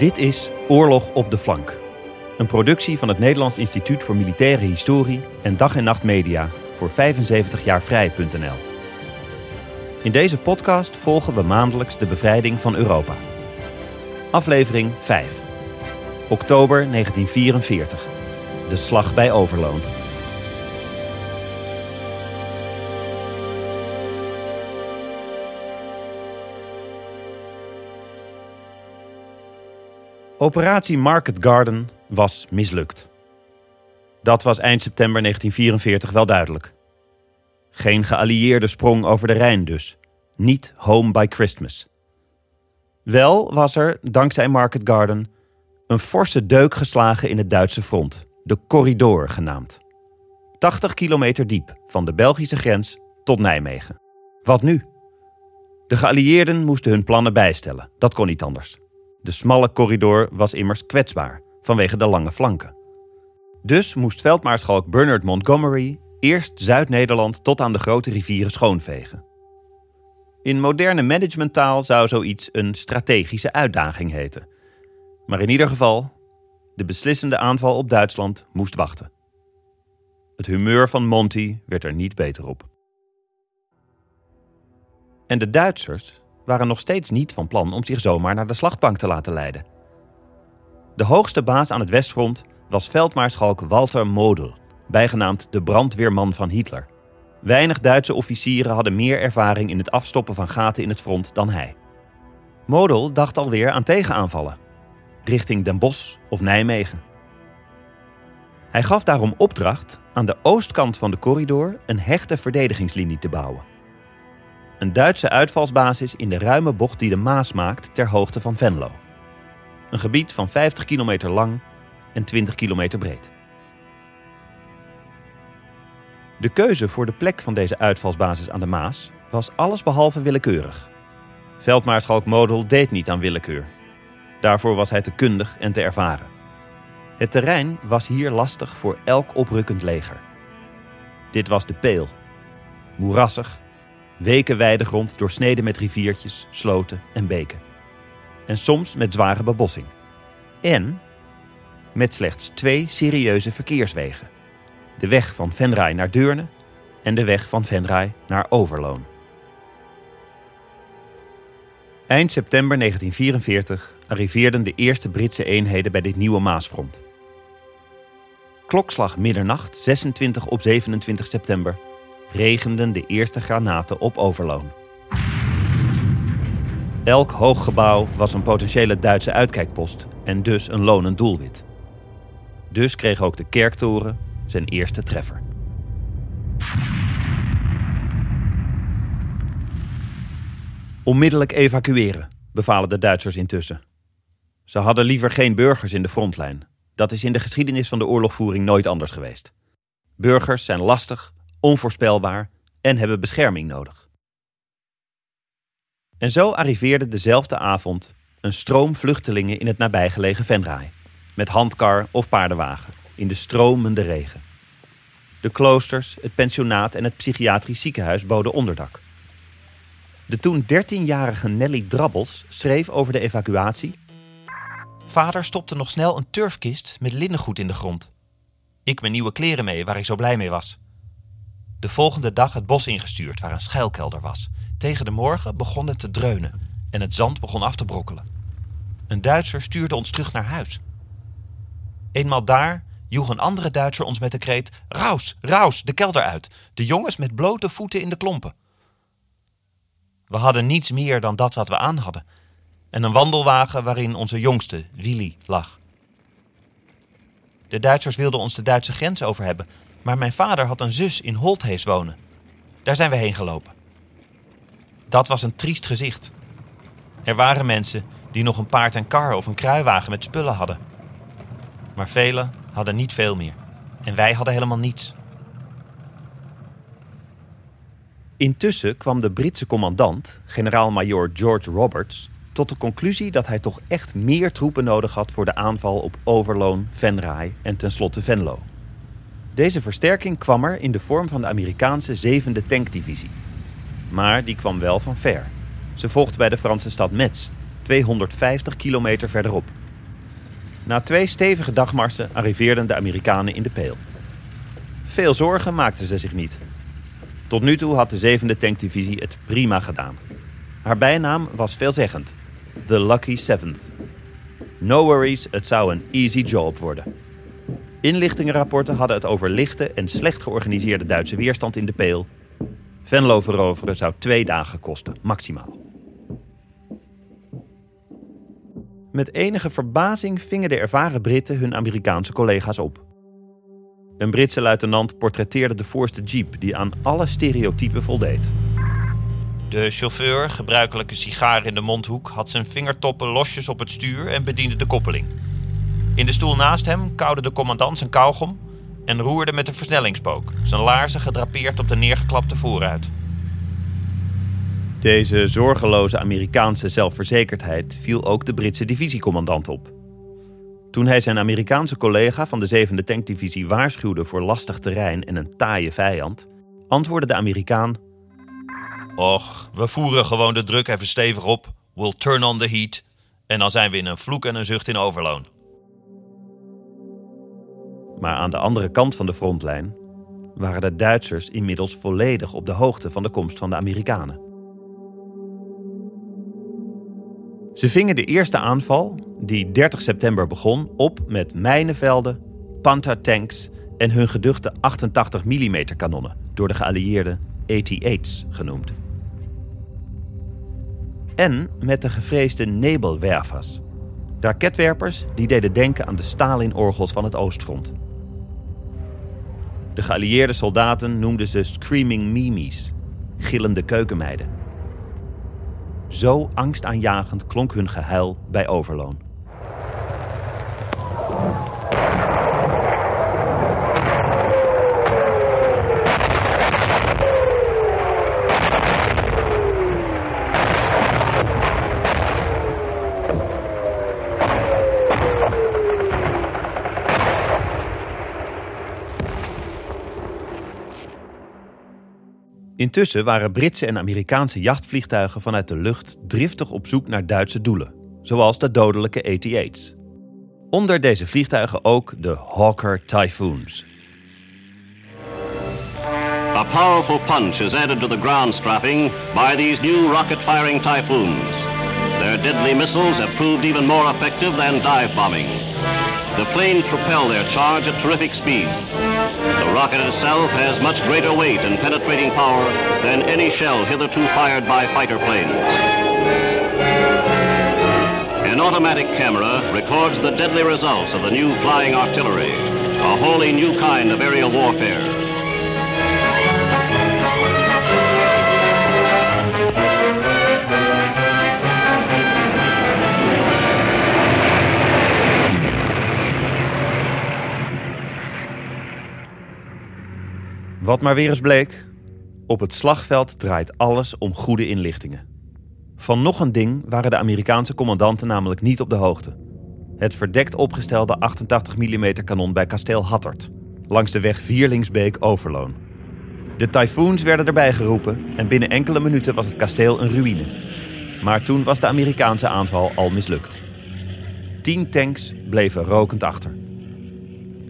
Dit is Oorlog op de Flank. Een productie van het Nederlands Instituut voor Militaire Historie en Dag en Nacht Media voor 75 jaar vrij.nl. In deze podcast volgen we maandelijks de bevrijding van Europa. Aflevering 5. Oktober 1944. De slag bij Overloon. Operatie Market Garden was mislukt. Dat was eind september 1944 wel duidelijk. Geen geallieerde sprong over de Rijn dus. Niet home by Christmas. Wel was er, dankzij Market Garden, een forse deuk geslagen in het Duitse front, de Corridor genaamd. 80 kilometer diep, van de Belgische grens tot Nijmegen. Wat nu? De geallieerden moesten hun plannen bijstellen, dat kon niet anders. De smalle corridor was immers kwetsbaar vanwege de lange flanken. Dus moest veldmaarschalk Bernard Montgomery eerst Zuid-Nederland tot aan de grote rivieren schoonvegen. In moderne managementtaal zou zoiets een strategische uitdaging heten. Maar in ieder geval, de beslissende aanval op Duitsland moest wachten. Het humeur van Monty werd er niet beter op. En de Duitsers waren nog steeds niet van plan om zich zomaar naar de slachtbank te laten leiden. De hoogste baas aan het Westfront was veldmaarschalk Walter Model, bijgenaamd de brandweerman van Hitler. Weinig Duitse officieren hadden meer ervaring in het afstoppen van gaten in het front dan hij. Model dacht alweer aan tegenaanvallen, richting Den Bosch of Nijmegen. Hij gaf daarom opdracht aan de oostkant van de corridor een hechte verdedigingslinie te bouwen. Een Duitse uitvalsbasis in de ruime bocht die de Maas maakt ter hoogte van Venlo. Een gebied van 50 kilometer lang en 20 kilometer breed. De keuze voor de plek van deze uitvalsbasis aan de Maas was allesbehalve willekeurig. Veldmaarschalk Model deed niet aan willekeur. Daarvoor was hij te kundig en te ervaren. Het terrein was hier lastig voor elk oprukkend leger. Dit was de Peel. Moerassig, weken weidegrond doorsneden met riviertjes, sloten en beken. En soms met zware bebossing. En met slechts twee serieuze verkeerswegen. De weg van Venray naar Deurne en de weg van Venray naar Overloon. Eind september 1944 arriveerden de eerste Britse eenheden bij dit nieuwe Maasfront. Klokslag middernacht, 26 op 27 september, regenden de eerste granaten op Overloon. Elk hoog gebouw was een potentiële Duitse uitkijkpost en dus een lonend doelwit. Dus kreeg ook de kerktoren zijn eerste treffer. Onmiddellijk evacueren, bevalen de Duitsers intussen. Ze hadden liever geen burgers in de frontlijn. Dat is in de geschiedenis van de oorlogvoering nooit anders geweest. Burgers zijn lastig, onvoorspelbaar en hebben bescherming nodig. En zo arriveerde dezelfde avond een stroom vluchtelingen in het nabijgelegen Venray, met handkar of paardenwagen, in de stromende regen. De kloosters, het pensionaat en het psychiatrisch ziekenhuis boden onderdak. De toen 13-jarige Nelly Drabbels schreef over de evacuatie. Vader stopte nog snel een turfkist met linnengoed in de grond. Ik mijn nieuwe kleren mee, waar ik zo blij mee was. De volgende dag het bos ingestuurd, waar een schuilkelder was. Tegen de morgen begon het te dreunen en het zand begon af te brokkelen. Een Duitser stuurde ons terug naar huis. Eenmaal daar joeg een andere Duitser ons met de kreet: Raus, raus, de kelder uit. De jongens met blote voeten in de klompen. We hadden niets meer dan dat wat we aan hadden. En een wandelwagen waarin onze jongste, Willy, lag. De Duitsers wilden ons de Duitse grens over hebben, maar mijn vader had een zus in Holthees wonen. Daar zijn we heen gelopen. Dat was een triest gezicht. Er waren mensen die nog een paard en kar of een kruiwagen met spullen hadden. Maar velen hadden niet veel meer. En wij hadden helemaal niets. Intussen kwam de Britse commandant, generaal-majoor George Roberts, tot de conclusie dat hij toch echt meer troepen nodig had voor de aanval op Overloon, Venray en tenslotte Venlo. Deze versterking kwam er in de vorm van de Amerikaanse 7e tankdivisie. Maar die kwam wel van ver. Ze volgde bij de Franse stad Metz, 250 kilometer verderop, Na twee stevige dagmarsen arriveerden de Amerikanen in de Peel. Veel zorgen maakten ze zich niet. Tot nu toe had de 7e tankdivisie het prima gedaan. Haar bijnaam was veelzeggend: The Lucky Seventh. No worries, het zou een easy job worden. Inlichtingenrapporten hadden het over lichte en slecht georganiseerde Duitse weerstand in de Peel. Venlo veroveren zou twee dagen kosten, maximaal. Met enige verbazing vingen de ervaren Britten hun Amerikaanse collega's op. Een Britse luitenant portretteerde de voorste jeep die aan alle stereotypen voldeed. De chauffeur, gebruikelijke sigaar in de mondhoek, had zijn vingertoppen losjes op het stuur en bediende de koppeling. In de stoel naast hem kauwde de commandant zijn kauwgom en roerde met een versnellingspook, zijn laarzen gedrapeerd op de neergeklapte vooruit. Deze zorgeloze Amerikaanse zelfverzekerdheid viel ook de Britse divisiecommandant op. Toen hij zijn Amerikaanse collega van de 7e tankdivisie waarschuwde voor lastig terrein en een taaie vijand, antwoordde de Amerikaan: Och, we voeren gewoon de druk even stevig op. We'll turn on the heat. En dan zijn we in een vloek en een zucht in overloon. Maar aan de andere kant van de frontlijn waren de Duitsers inmiddels volledig op de hoogte van de komst van de Amerikanen. Ze vingen de eerste aanval, die 30 september begon, op met mijnenvelden, Panther-tanks en hun geduchte 88 mm kanonnen, door de geallieerden AT-8's genoemd. En met de gevreesde Nebelwerfers, raketwerpers die deden denken aan de Stalin-orgels van het Oostfront. De geallieerde soldaten noemden ze Screaming Mimes, gillende keukenmeiden. Zo angstaanjagend klonk hun gehuil bij Overloon. Intussen waren Britse en Amerikaanse jachtvliegtuigen vanuit de lucht driftig op zoek naar Duitse doelen, zoals de dodelijke AT-8's. Onder deze vliegtuigen ook de Hawker Typhoons. A powerful punch is added to the ground strapping by these new rocket-firing Typhoons. Their deadly missiles have proved even more effective than dive bombing. The planes propel their charge at terrific speed. The rocket itself has much greater weight and penetrating power than any shell hitherto fired by fighter planes. An automatic camera records the deadly results of the new flying artillery, a wholly new kind of aerial warfare. Wat maar weer eens bleek, op het slagveld draait alles om goede inlichtingen. Van nog een ding waren de Amerikaanse commandanten namelijk niet op de hoogte. Het verdekt opgestelde 88 mm kanon bij kasteel Hattert, langs de weg Vierlingsbeek-Overloon. De tyfoons werden erbij geroepen en binnen enkele minuten was het kasteel een ruïne. Maar toen was de Amerikaanse aanval al mislukt. Tien tanks bleven rokend achter.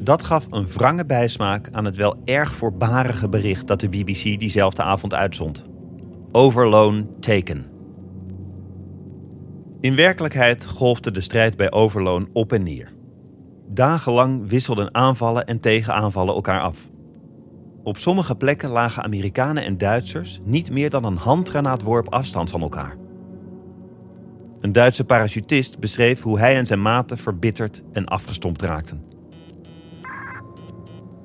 Dat gaf een wrange bijsmaak aan het wel erg voorbarige bericht dat de BBC diezelfde avond uitzond. Overloon taken. In werkelijkheid golfde de strijd bij Overloon op en neer. Dagenlang wisselden aanvallen en tegenaanvallen elkaar af. Op sommige plekken lagen Amerikanen en Duitsers niet meer dan een handgranaatworp afstand van elkaar. Een Duitse parachutist beschreef hoe hij en zijn maten verbitterd en afgestompt raakten.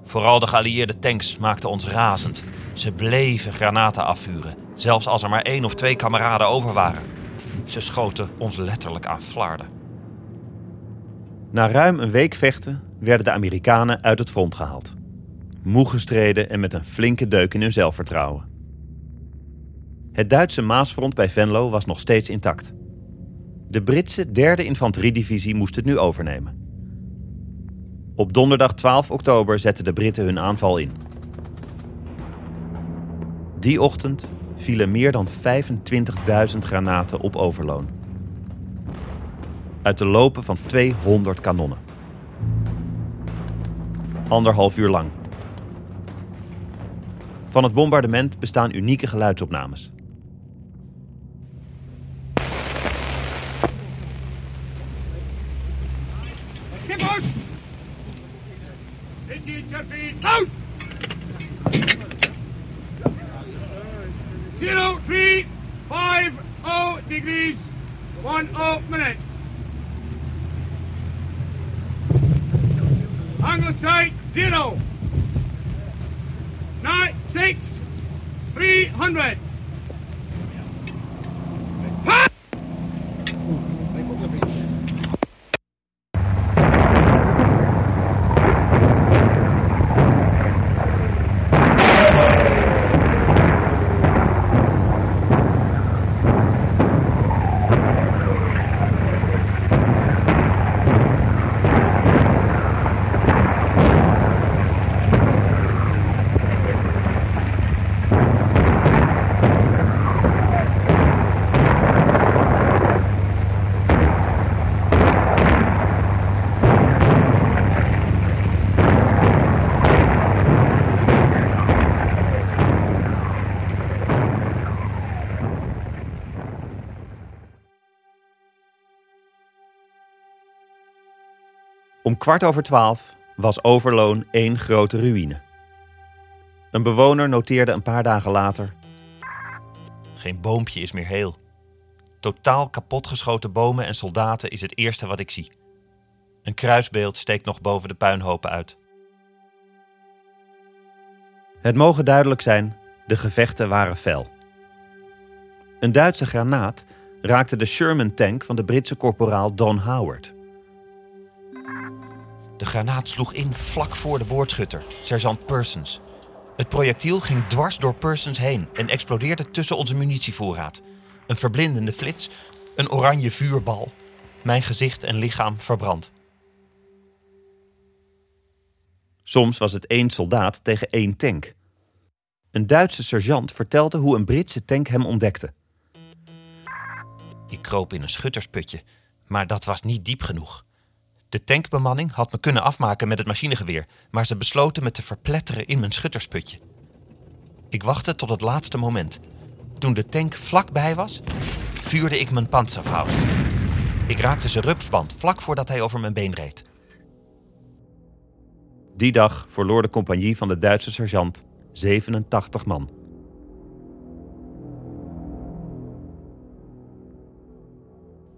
Vooral de geallieerde tanks maakten ons razend. Ze bleven granaten afvuren, zelfs als er maar één of twee kameraden over waren. Ze schoten ons letterlijk aan flarden. Na ruim een week vechten werden de Amerikanen uit het front gehaald. Moe gestreden en met een flinke deuk in hun zelfvertrouwen. Het Duitse Maasfront bij Venlo was nog steeds intact. De Britse derde infanteriedivisie moest het nu overnemen. Op donderdag 12 oktober zetten de Britten hun aanval in. Die ochtend vielen meer dan 25.000 granaten op overloon. Uit de lopen van 200 kanonnen. Anderhalf uur lang. Van het bombardement bestaan unieke geluidsopnames. Om kwart over twaalf was Overloon één grote ruïne. Een bewoner noteerde een paar dagen later: Geen boompje is meer heel. Totaal kapotgeschoten bomen en soldaten is het eerste wat ik zie. Een kruisbeeld steekt nog boven de puinhopen uit. Het mogen duidelijk zijn: de gevechten waren fel. Een Duitse granaat raakte de Sherman-tank van de Britse korporaal Don Howard. De granaat sloeg in vlak voor de boordschutter, sergeant Persons. Het projectiel ging dwars door Persons heen en explodeerde tussen onze munitievoorraad. Een verblindende flits, een oranje vuurbal. Mijn gezicht en lichaam verbrand. Soms was het één soldaat tegen één tank. Een Duitse sergeant vertelde hoe een Britse tank hem ontdekte. Ik kroop in een schuttersputje, maar dat was niet diep genoeg. De tankbemanning had me kunnen afmaken met het machinegeweer, maar ze besloten me te verpletteren in mijn schuttersputje. Ik wachtte tot het laatste moment. Toen de tank vlakbij was, vuurde ik mijn panzerfaust. Ik raakte zijn rupsband vlak voordat hij over mijn been reed. Die dag verloor de compagnie van de Duitse sergeant 87 man.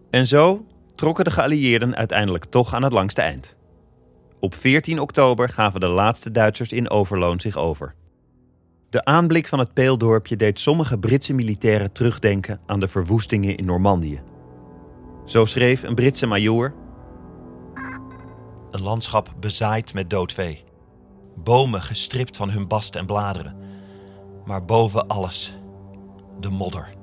En zo trokken de geallieerden uiteindelijk toch aan het langste eind. Op 14 oktober gaven de laatste Duitsers in Overloon zich over. De aanblik van het peeldorpje deed sommige Britse militairen terugdenken aan de verwoestingen in Normandië. Zo schreef een Britse majoor: Een landschap bezaaid met dood vee. Bomen gestript van hun bast en bladeren. Maar boven alles de modder.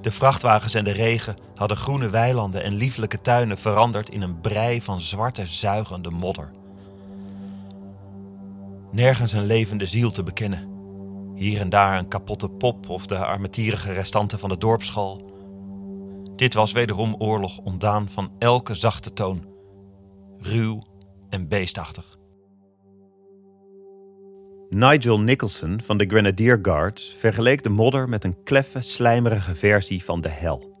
De vrachtwagens en de regen hadden groene weilanden en lieflijke tuinen veranderd in een brei van zwarte zuigende modder. Nergens een levende ziel te bekennen. Hier en daar een kapotte pop of de armetierige restanten van de dorpsschool. Dit was wederom oorlog ontdaan van elke zachte toon. Ruw en beestachtig. Nigel Nicholson van de Grenadier Guards vergeleek de modder met een kleffe, slijmerige versie van de hel.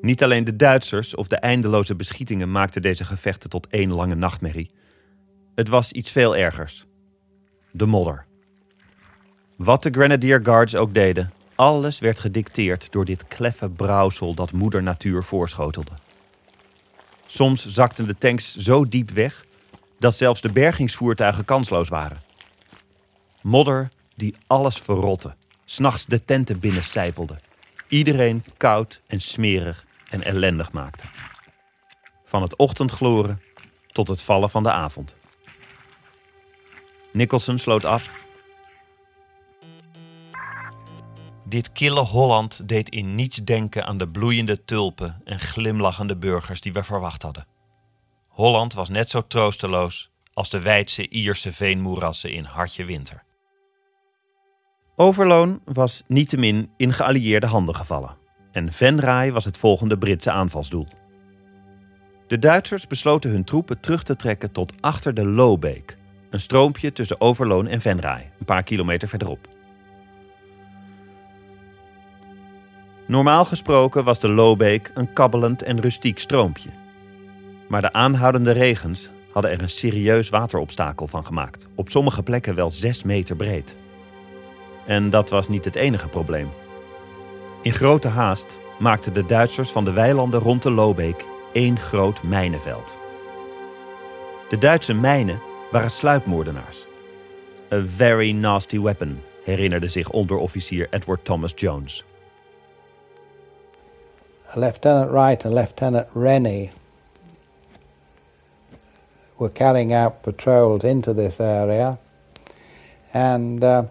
Niet alleen de Duitsers of de eindeloze beschietingen maakten deze gevechten tot één lange nachtmerrie. Het was iets veel ergers. De modder. Wat de Grenadier Guards ook deden, alles werd gedicteerd door dit kleffe brouwsel dat moeder natuur voorschotelde. Soms zakten de tanks zo diep weg dat zelfs de bergingsvoertuigen kansloos waren. Modder die alles verrotte, s'nachts de tenten binnencijpelde. Iedereen koud en smerig en ellendig maakte. Van het ochtendgloren tot het vallen van de avond. Nicholson sloot af. Dit kille Holland deed in niets denken aan de bloeiende tulpen en glimlachende burgers die we verwacht hadden. Holland was net zo troosteloos als de wijdse Ierse veenmoerassen in hartje winter. Overloon was niettemin in geallieerde handen gevallen en Venray was het volgende Britse aanvalsdoel. De Duitsers besloten hun troepen terug te trekken tot achter de Lowbeek, Een stroompje tussen Overloon en Venray, een paar kilometer verderop. Normaal gesproken was de Loobeek een kabbelend en rustiek stroompje. Maar de aanhoudende regens hadden er een serieus wateropstakel van gemaakt, op sommige plekken wel 6 meter breed. En dat was niet het enige probleem. In grote haast maakten de Duitsers van de weilanden rond de Loobeek één groot mijnenveld. De Duitse mijnen waren sluipmoordenaars. A very nasty weapon, herinnerde zich onderofficier Edward Thomas Jones. Lieutenant Wright and Lieutenant Rennie were carrying out patrols into this area, and uh,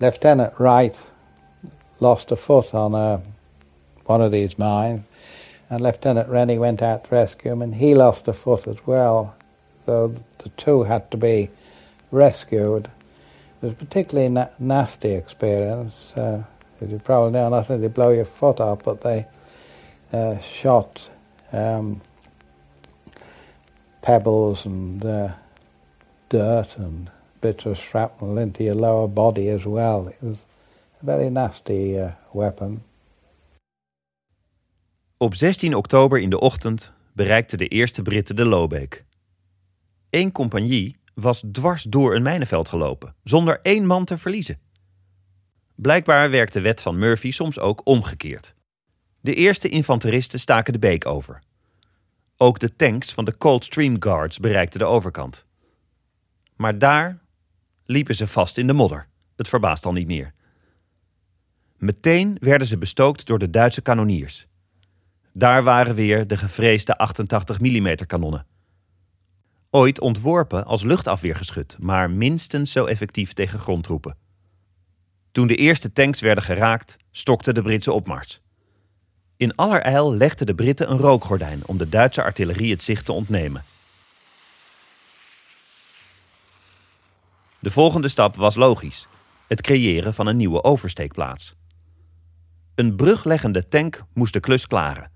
Lieutenant Wright lost a foot on a, uh, one of these mines, and Lieutenant Rennie went out to rescue him, and he lost a foot as well. So the two had to be rescued. It was a particularly na- nasty experience. Uh, as you probably know, not only they blow your foot off, but they uh, shot um, pebbles and uh, dirt and bits shrapnel into your lower body as well. It was a very nasty uh, weapon. Op 16 oktober in de ochtend bereikten de eerste Britten de Loobeek. Eén compagnie was dwars door een mijnenveld gelopen, zonder één man te verliezen. Blijkbaar werkt de wet van Murphy soms ook omgekeerd. De eerste infanteristen staken de beek over. Ook de tanks van de Coldstream Guards bereikten de overkant. Maar daar liepen ze vast in de modder. Het verbaast al niet meer. Meteen werden ze bestookt door de Duitse kanoniers. Daar waren weer de gevreesde 88 mm kanonnen. Ooit ontworpen als luchtafweergeschut, maar minstens zo effectief tegen grondtroepen. Toen de eerste tanks werden geraakt, stokte de Britse opmars. In allerijl legden de Britten een rookgordijn om de Duitse artillerie het zicht te ontnemen. De volgende stap was logisch: het creëren van een nieuwe oversteekplaats. Een brugleggende tank moest de klus klaren.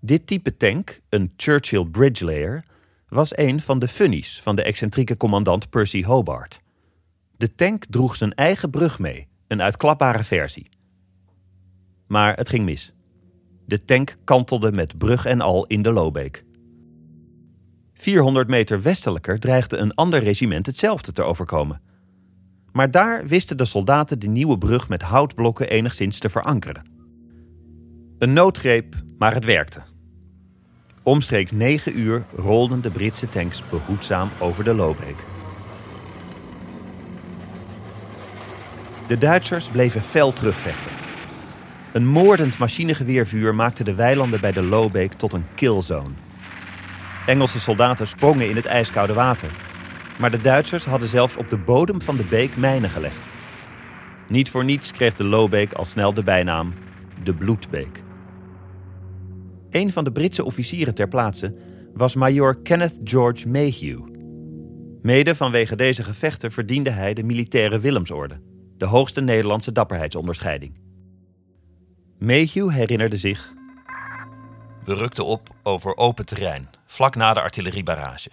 Dit type tank, een Churchill Bridge Layer, was een van de funnies van de excentrieke commandant Percy Hobart. De tank droeg zijn eigen brug mee, een uitklapbare versie. Maar het ging mis. De tank kantelde met brug en al in de Loobeek. 400 meter westelijker dreigde een ander regiment hetzelfde te overkomen. Maar daar wisten de soldaten de nieuwe brug met houtblokken enigszins te verankeren. Een noodgreep, maar het werkte. Omstreeks 9 uur rolden de Britse tanks behoedzaam over de Loobeek. De Duitsers bleven fel terugvechten. Een moordend machinegeweervuur maakte de weilanden bij de Loobeek tot een killzone. Engelse soldaten sprongen in het ijskoude water. Maar de Duitsers hadden zelfs op de bodem van de beek mijnen gelegd. Niet voor niets kreeg de Loobeek al snel de bijnaam de Bloedbeek. Een van de Britse officieren ter plaatse was major Kenneth George Mayhew. Mede vanwege deze gevechten verdiende hij de militaire Willemsorde, de hoogste Nederlandse dapperheidsonderscheiding. Mayhew herinnerde zich. We rukten op over open terrein, vlak na de artilleriebarrage.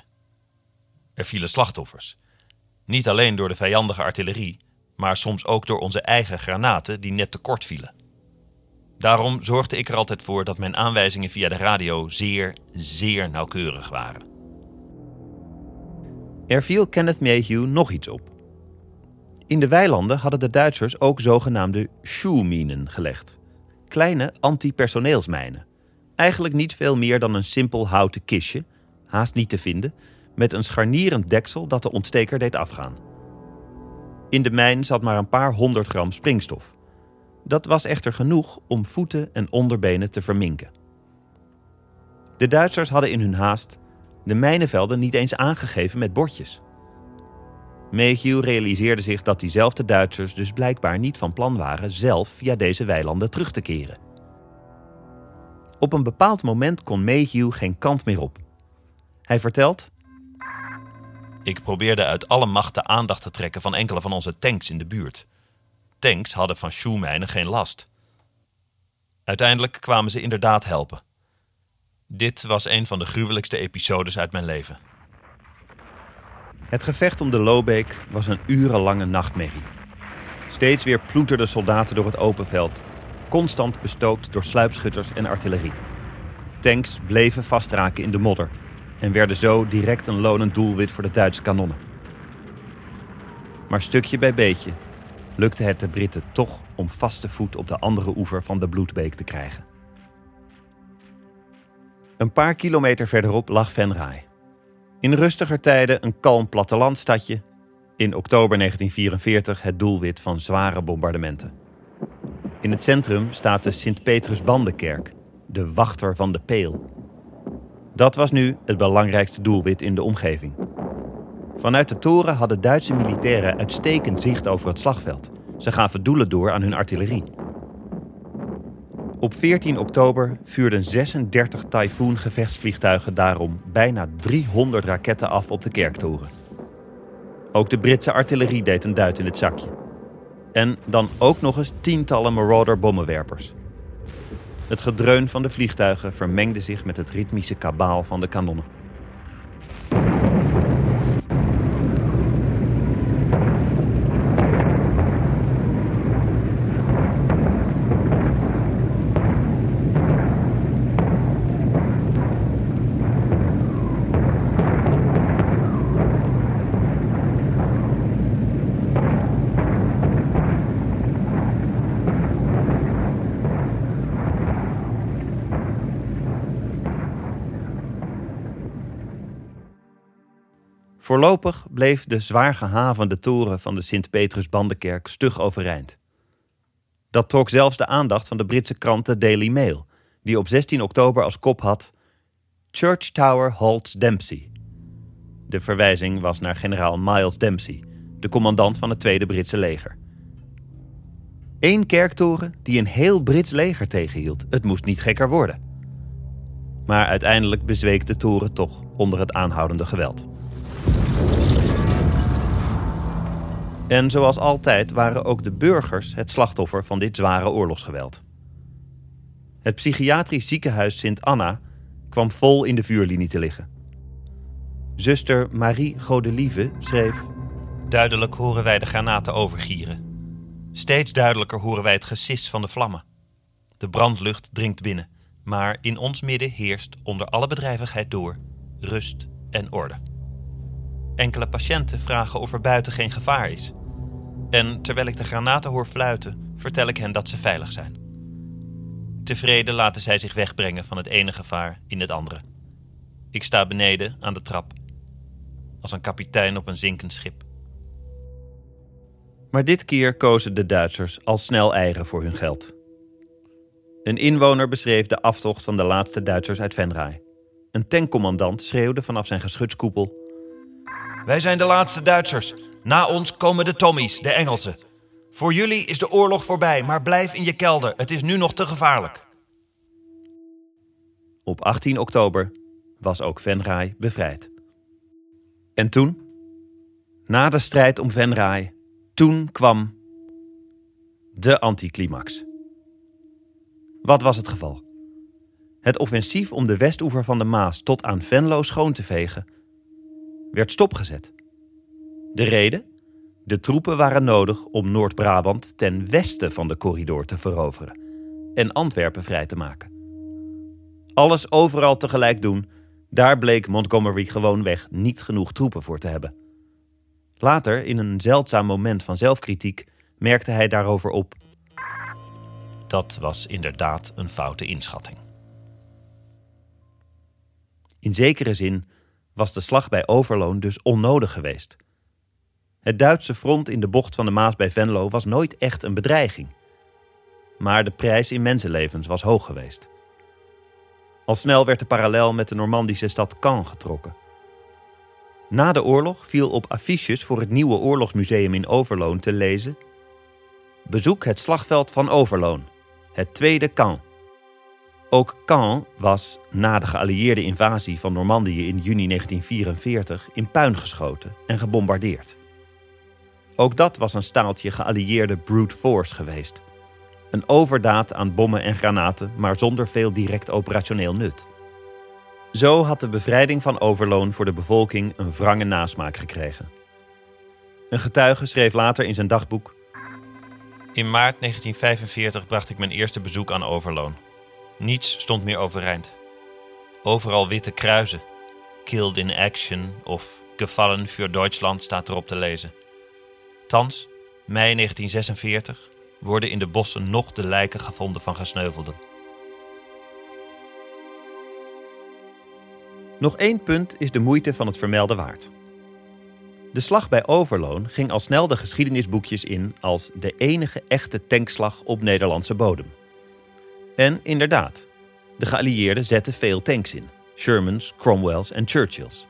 Er vielen slachtoffers. Niet alleen door de vijandige artillerie, maar soms ook door onze eigen granaten die net tekort vielen. Daarom zorgde ik er altijd voor dat mijn aanwijzingen via de radio zeer, zeer nauwkeurig waren. Er viel Kenneth Mayhew nog iets op. In de weilanden hadden de Duitsers ook zogenaamde shoeminen gelegd. Kleine antipersoneelsmijnen. Eigenlijk niet veel meer dan een simpel houten kistje, haast niet te vinden, met een scharnierend deksel dat de ontsteker deed afgaan. In de mijn zat maar een paar honderd gram springstof. Dat was echter genoeg om voeten en onderbenen te verminken. De Duitsers hadden in hun haast de mijnenvelden niet eens aangegeven met bordjes. Mayhew realiseerde zich dat diezelfde Duitsers dus blijkbaar niet van plan waren zelf via deze weilanden terug te keren. Op een bepaald moment kon Mayhew geen kant meer op. Hij vertelt: Ik probeerde uit alle macht de aandacht te trekken van enkele van onze tanks in de buurt. Tanks hadden van shoemijnen geen last. Uiteindelijk kwamen ze inderdaad helpen. Dit was een van de gruwelijkste episodes uit mijn leven. Het gevecht om de Loobeek was een urenlange nachtmerrie. Steeds weer ploeterden soldaten door het open veld, constant bestookt door sluipschutters en artillerie. Tanks bleven vastraken in de modder en werden zo direct een lonend doelwit voor de Duitse kanonnen. Maar stukje bij beetje lukte het de Britten toch om vaste voet op de andere oever van de Bloedbeek te krijgen. Een paar kilometer verderop lag Venray. In rustiger tijden een kalm plattelandstadje. In oktober 1944 het doelwit van zware bombardementen. In het centrum staat de Sint-Petrus-Bandenkerk, de wachter van de peel. Dat was nu het belangrijkste doelwit in de omgeving. Vanuit de toren hadden Duitse militairen uitstekend zicht over het slagveld. Ze gaven doelen door aan hun artillerie. Op 14 oktober vuurden 36 Typhoon gevechtsvliegtuigen daarom bijna 300 raketten af op de kerktoren. Ook de Britse artillerie deed een duit in het zakje. En dan ook nog eens tientallen Marauder bommenwerpers. Het gedreun van de vliegtuigen vermengde zich met het ritmische kabaal van de kanonnen. Voorlopig bleef de zwaar gehavende toren van de Sint-Petrus-Bandenkerk stug overeind. Dat trok zelfs de aandacht van de Britse krant The Daily Mail, die op 16 oktober als kop had Church Tower halts Dempsey. De verwijzing was naar generaal Miles Dempsey, de commandant van het Tweede Britse leger. Eén kerktoren die een heel Brits leger tegenhield. Het moest niet gekker worden. Maar uiteindelijk bezweek de toren toch onder het aanhoudende geweld. En zoals altijd waren ook de burgers het slachtoffer van dit zware oorlogsgeweld. Het psychiatrisch ziekenhuis Sint Anna kwam vol in de vuurlinie te liggen. Zuster Marie Godelieve schreef: Duidelijk horen wij de granaten overgieren. Steeds duidelijker horen wij het gesis van de vlammen. De brandlucht dringt binnen, maar in ons midden heerst onder alle bedrijvigheid door rust en orde. Enkele patiënten vragen of er buiten geen gevaar is. En terwijl ik de granaten hoor fluiten, vertel ik hen dat ze veilig zijn. Tevreden laten zij zich wegbrengen van het ene gevaar in het andere. Ik sta beneden aan de trap, als een kapitein op een zinkend schip. Maar dit keer kozen de Duitsers al snel eigen voor hun geld. Een inwoner beschreef de aftocht van de laatste Duitsers uit Venray. Een tankcommandant schreeuwde vanaf zijn geschutskoepel: Wij zijn de laatste Duitsers. Na ons komen de Tommies, de Engelsen. Voor jullie is de oorlog voorbij, maar blijf in je kelder. Het is nu nog te gevaarlijk. Op 18 oktober was ook Venray bevrijd. En toen? Na de strijd om Venray, toen kwam de anticlimax. Wat was het geval? Het offensief om de westoever van de Maas tot aan Venlo schoon te vegen werd stopgezet. De reden? De troepen waren nodig om Noord-Brabant ten westen van de corridor te veroveren en Antwerpen vrij te maken. Alles overal tegelijk doen, daar bleek Montgomery gewoonweg niet genoeg troepen voor te hebben. Later, in een zeldzaam moment van zelfkritiek, merkte hij daarover op. Dat was inderdaad een foute inschatting. In zekere zin was de slag bij Overloon dus onnodig geweest. Het Duitse front in de bocht van de Maas bij Venlo was nooit echt een bedreiging. Maar de prijs in mensenlevens was hoog geweest. Al snel werd de parallel met de Normandische stad Caen getrokken. Na de oorlog viel op affiches voor het nieuwe oorlogsmuseum in Overloon te lezen: Bezoek het slagveld van Overloon, het tweede Caen. Ook Caen was na de geallieerde invasie van Normandië in juni 1944 in puin geschoten en gebombardeerd. Ook dat was een staaltje geallieerde brute force geweest. Een overdaad aan bommen en granaten, maar zonder veel direct operationeel nut. Zo had de bevrijding van Overloon voor de bevolking een wrange nasmaak gekregen. Een getuige schreef later in zijn dagboek: In maart 1945 bracht ik mijn eerste bezoek aan Overloon. Niets stond meer overeind. Overal witte kruisen. Killed in action of Gevallen voor Duitsland staat erop te lezen. Thans, mei 1946, worden in de bossen nog de lijken gevonden van gesneuvelden. Nog één punt is de moeite van het vermelden waard. De slag bij Overloon ging al snel de geschiedenisboekjes in als de enige echte tankslag op Nederlandse bodem. En inderdaad, de geallieerden zetten veel tanks in: Shermans, Cromwells en Churchills.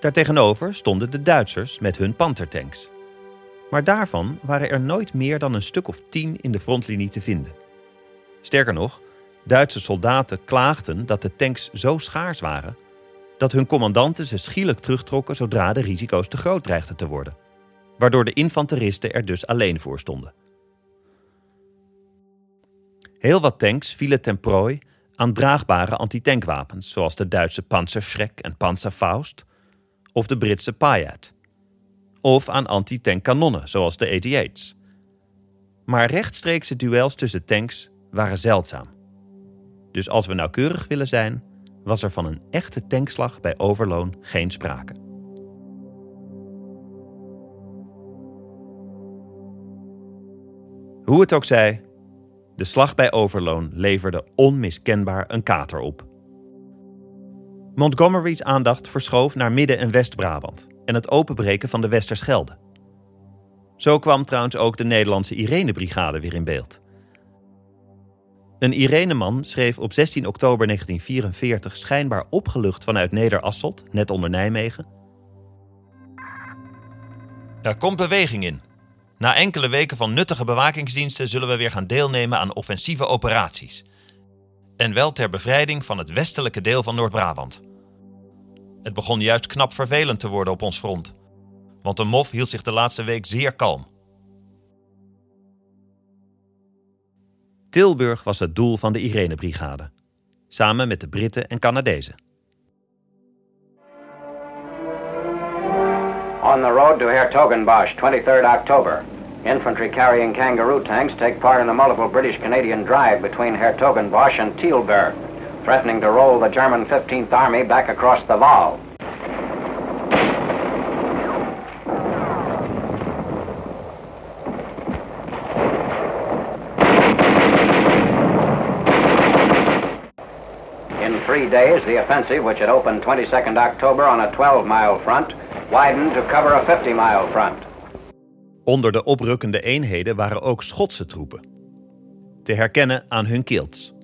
Daartegenover stonden de Duitsers met hun pantertanks. Maar daarvan waren er nooit meer dan een stuk of tien in de frontlinie te vinden. Sterker nog, Duitse soldaten klaagden dat de tanks zo schaars waren dat hun commandanten ze schielijk terugtrokken zodra de risico's te groot dreigden te worden, waardoor de infanteristen er dus alleen voor stonden. Heel wat tanks vielen ten prooi aan draagbare antitankwapens, zoals de Duitse Panzerschreck en Panzerfaust, of de Britse Payat, of aan antitankkanonnen, zoals de 88's. Maar rechtstreekse duels tussen tanks waren zeldzaam. Dus als we nauwkeurig willen zijn, was er van een echte tankslag bij Overloon geen sprake. Hoe het ook zij, de slag bij Overloon leverde onmiskenbaar een kater op. Montgomery's aandacht verschoof naar Midden- en West-Brabant en het openbreken van de Westerschelde. Zo kwam trouwens ook de Nederlandse Irene-brigade weer in beeld. Een Ireneman schreef op 16 oktober 1944 schijnbaar opgelucht vanuit Nederasselt, net onder Nijmegen. Er komt beweging in. Na enkele weken van nuttige bewakingsdiensten zullen we weer gaan deelnemen aan offensieve operaties. En wel ter bevrijding van het westelijke deel van Noord-Brabant. Het begon juist knap vervelend te worden op ons front. Want de MOF hield zich de laatste week zeer kalm. Tilburg was het doel van de Irene-brigade, samen met de Britten en Canadezen. On the road to Hertogenbosch, 23rd October. Infantry carrying kangaroo tanks take part in a multiple British-Canadian drive between Hertogenbosch and Tilburg, threatening to roll the German 15th Army back across the Waal. In three days, the offensive, which had opened 22nd October on a 12-mile front, widened to cover a 50-mile front. Onder de oprukkende eenheden waren ook Schotse troepen. Te herkennen aan hun kilts.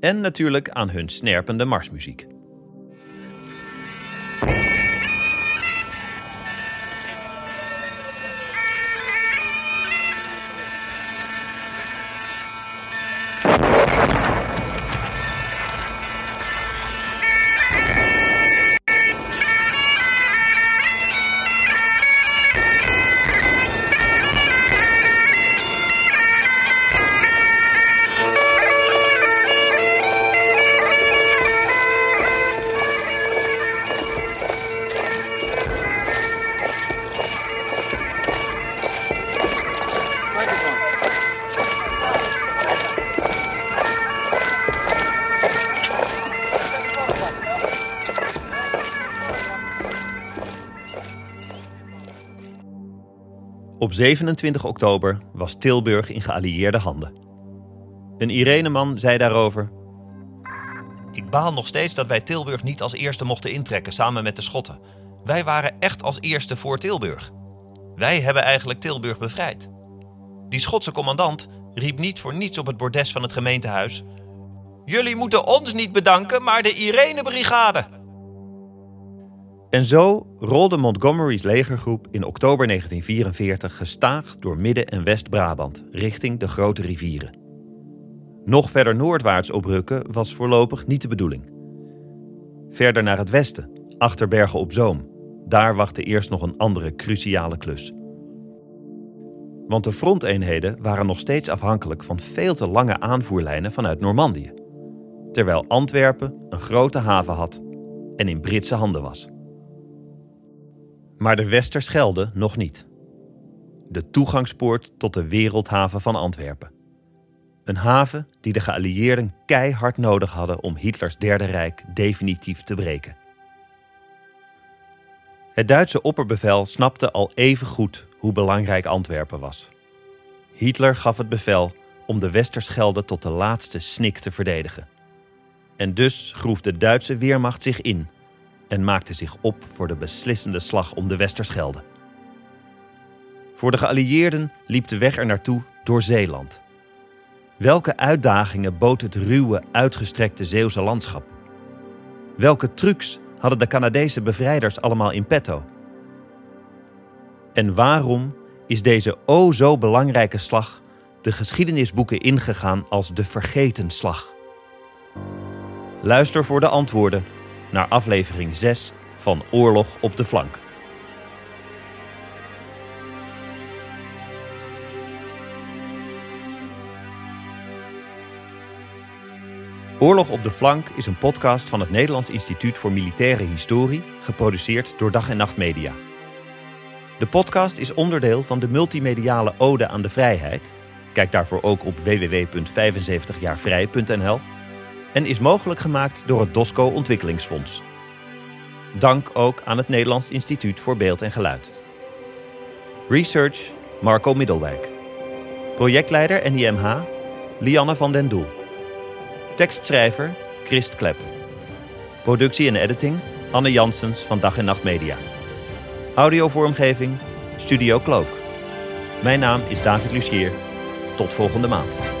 En natuurlijk aan hun snerpende marsmuziek. 27 oktober was Tilburg in geallieerde handen. Een Ireneman zei daarover: Ik baal nog steeds dat wij Tilburg niet als eerste mochten intrekken samen met de Schotten. Wij waren echt als eerste voor Tilburg. Wij hebben eigenlijk Tilburg bevrijd. Die Schotse commandant riep niet voor niets op het bordes van het gemeentehuis: Jullie moeten ons niet bedanken, maar de Irene-brigade. En zo rolde Montgomery's legergroep in oktober 1944 gestaag door Midden- en West-Brabant richting de grote rivieren. Nog verder noordwaarts oprukken was voorlopig niet de bedoeling. Verder naar het westen, achter Bergen op Zoom, daar wachtte eerst nog een andere cruciale klus. Want de fronteenheden waren nog steeds afhankelijk van veel te lange aanvoerlijnen vanuit Normandië. terwijl Antwerpen een grote haven had en in Britse handen was. Maar de Westerschelde nog niet. De toegangspoort tot de wereldhaven van Antwerpen. Een haven die de geallieerden keihard nodig hadden om Hitlers Derde Rijk definitief te breken. Het Duitse opperbevel snapte al even goed hoe belangrijk Antwerpen was. Hitler gaf het bevel om de Westerschelde tot de laatste snik te verdedigen. En dus groef de Duitse weermacht zich in en maakte zich op voor de beslissende slag om de Westerschelde. Voor de geallieerden liep de weg er naartoe door Zeeland. Welke uitdagingen bood het ruwe, uitgestrekte Zeeuwse landschap? Welke trucs hadden de Canadese bevrijders allemaal in petto? En waarom is deze o zo belangrijke slag de geschiedenisboeken ingegaan als de vergeten slag? Luister voor de antwoorden naar aflevering 6 van Oorlog op de flank. Oorlog op de Flank is een podcast van het Nederlands Instituut voor Militaire Historie, geproduceerd door Dag en Nacht Media. De podcast is onderdeel van de multimediale Ode aan de Vrijheid. Kijk daarvoor ook op www.75jaarvrij.nl en is mogelijk gemaakt door het DOSCO Ontwikkelingsfonds. Dank ook aan het Nederlands Instituut voor Beeld en Geluid. Research Marco Middelwijk. Projectleider NIMH Lianne van den Doel. Tekstschrijver Christ Klep. Productie en editing Anne Janssens van Dag en Nacht Media. Audiovormgeving Studio Cloak. Mijn naam is David Lucier. Tot volgende maand.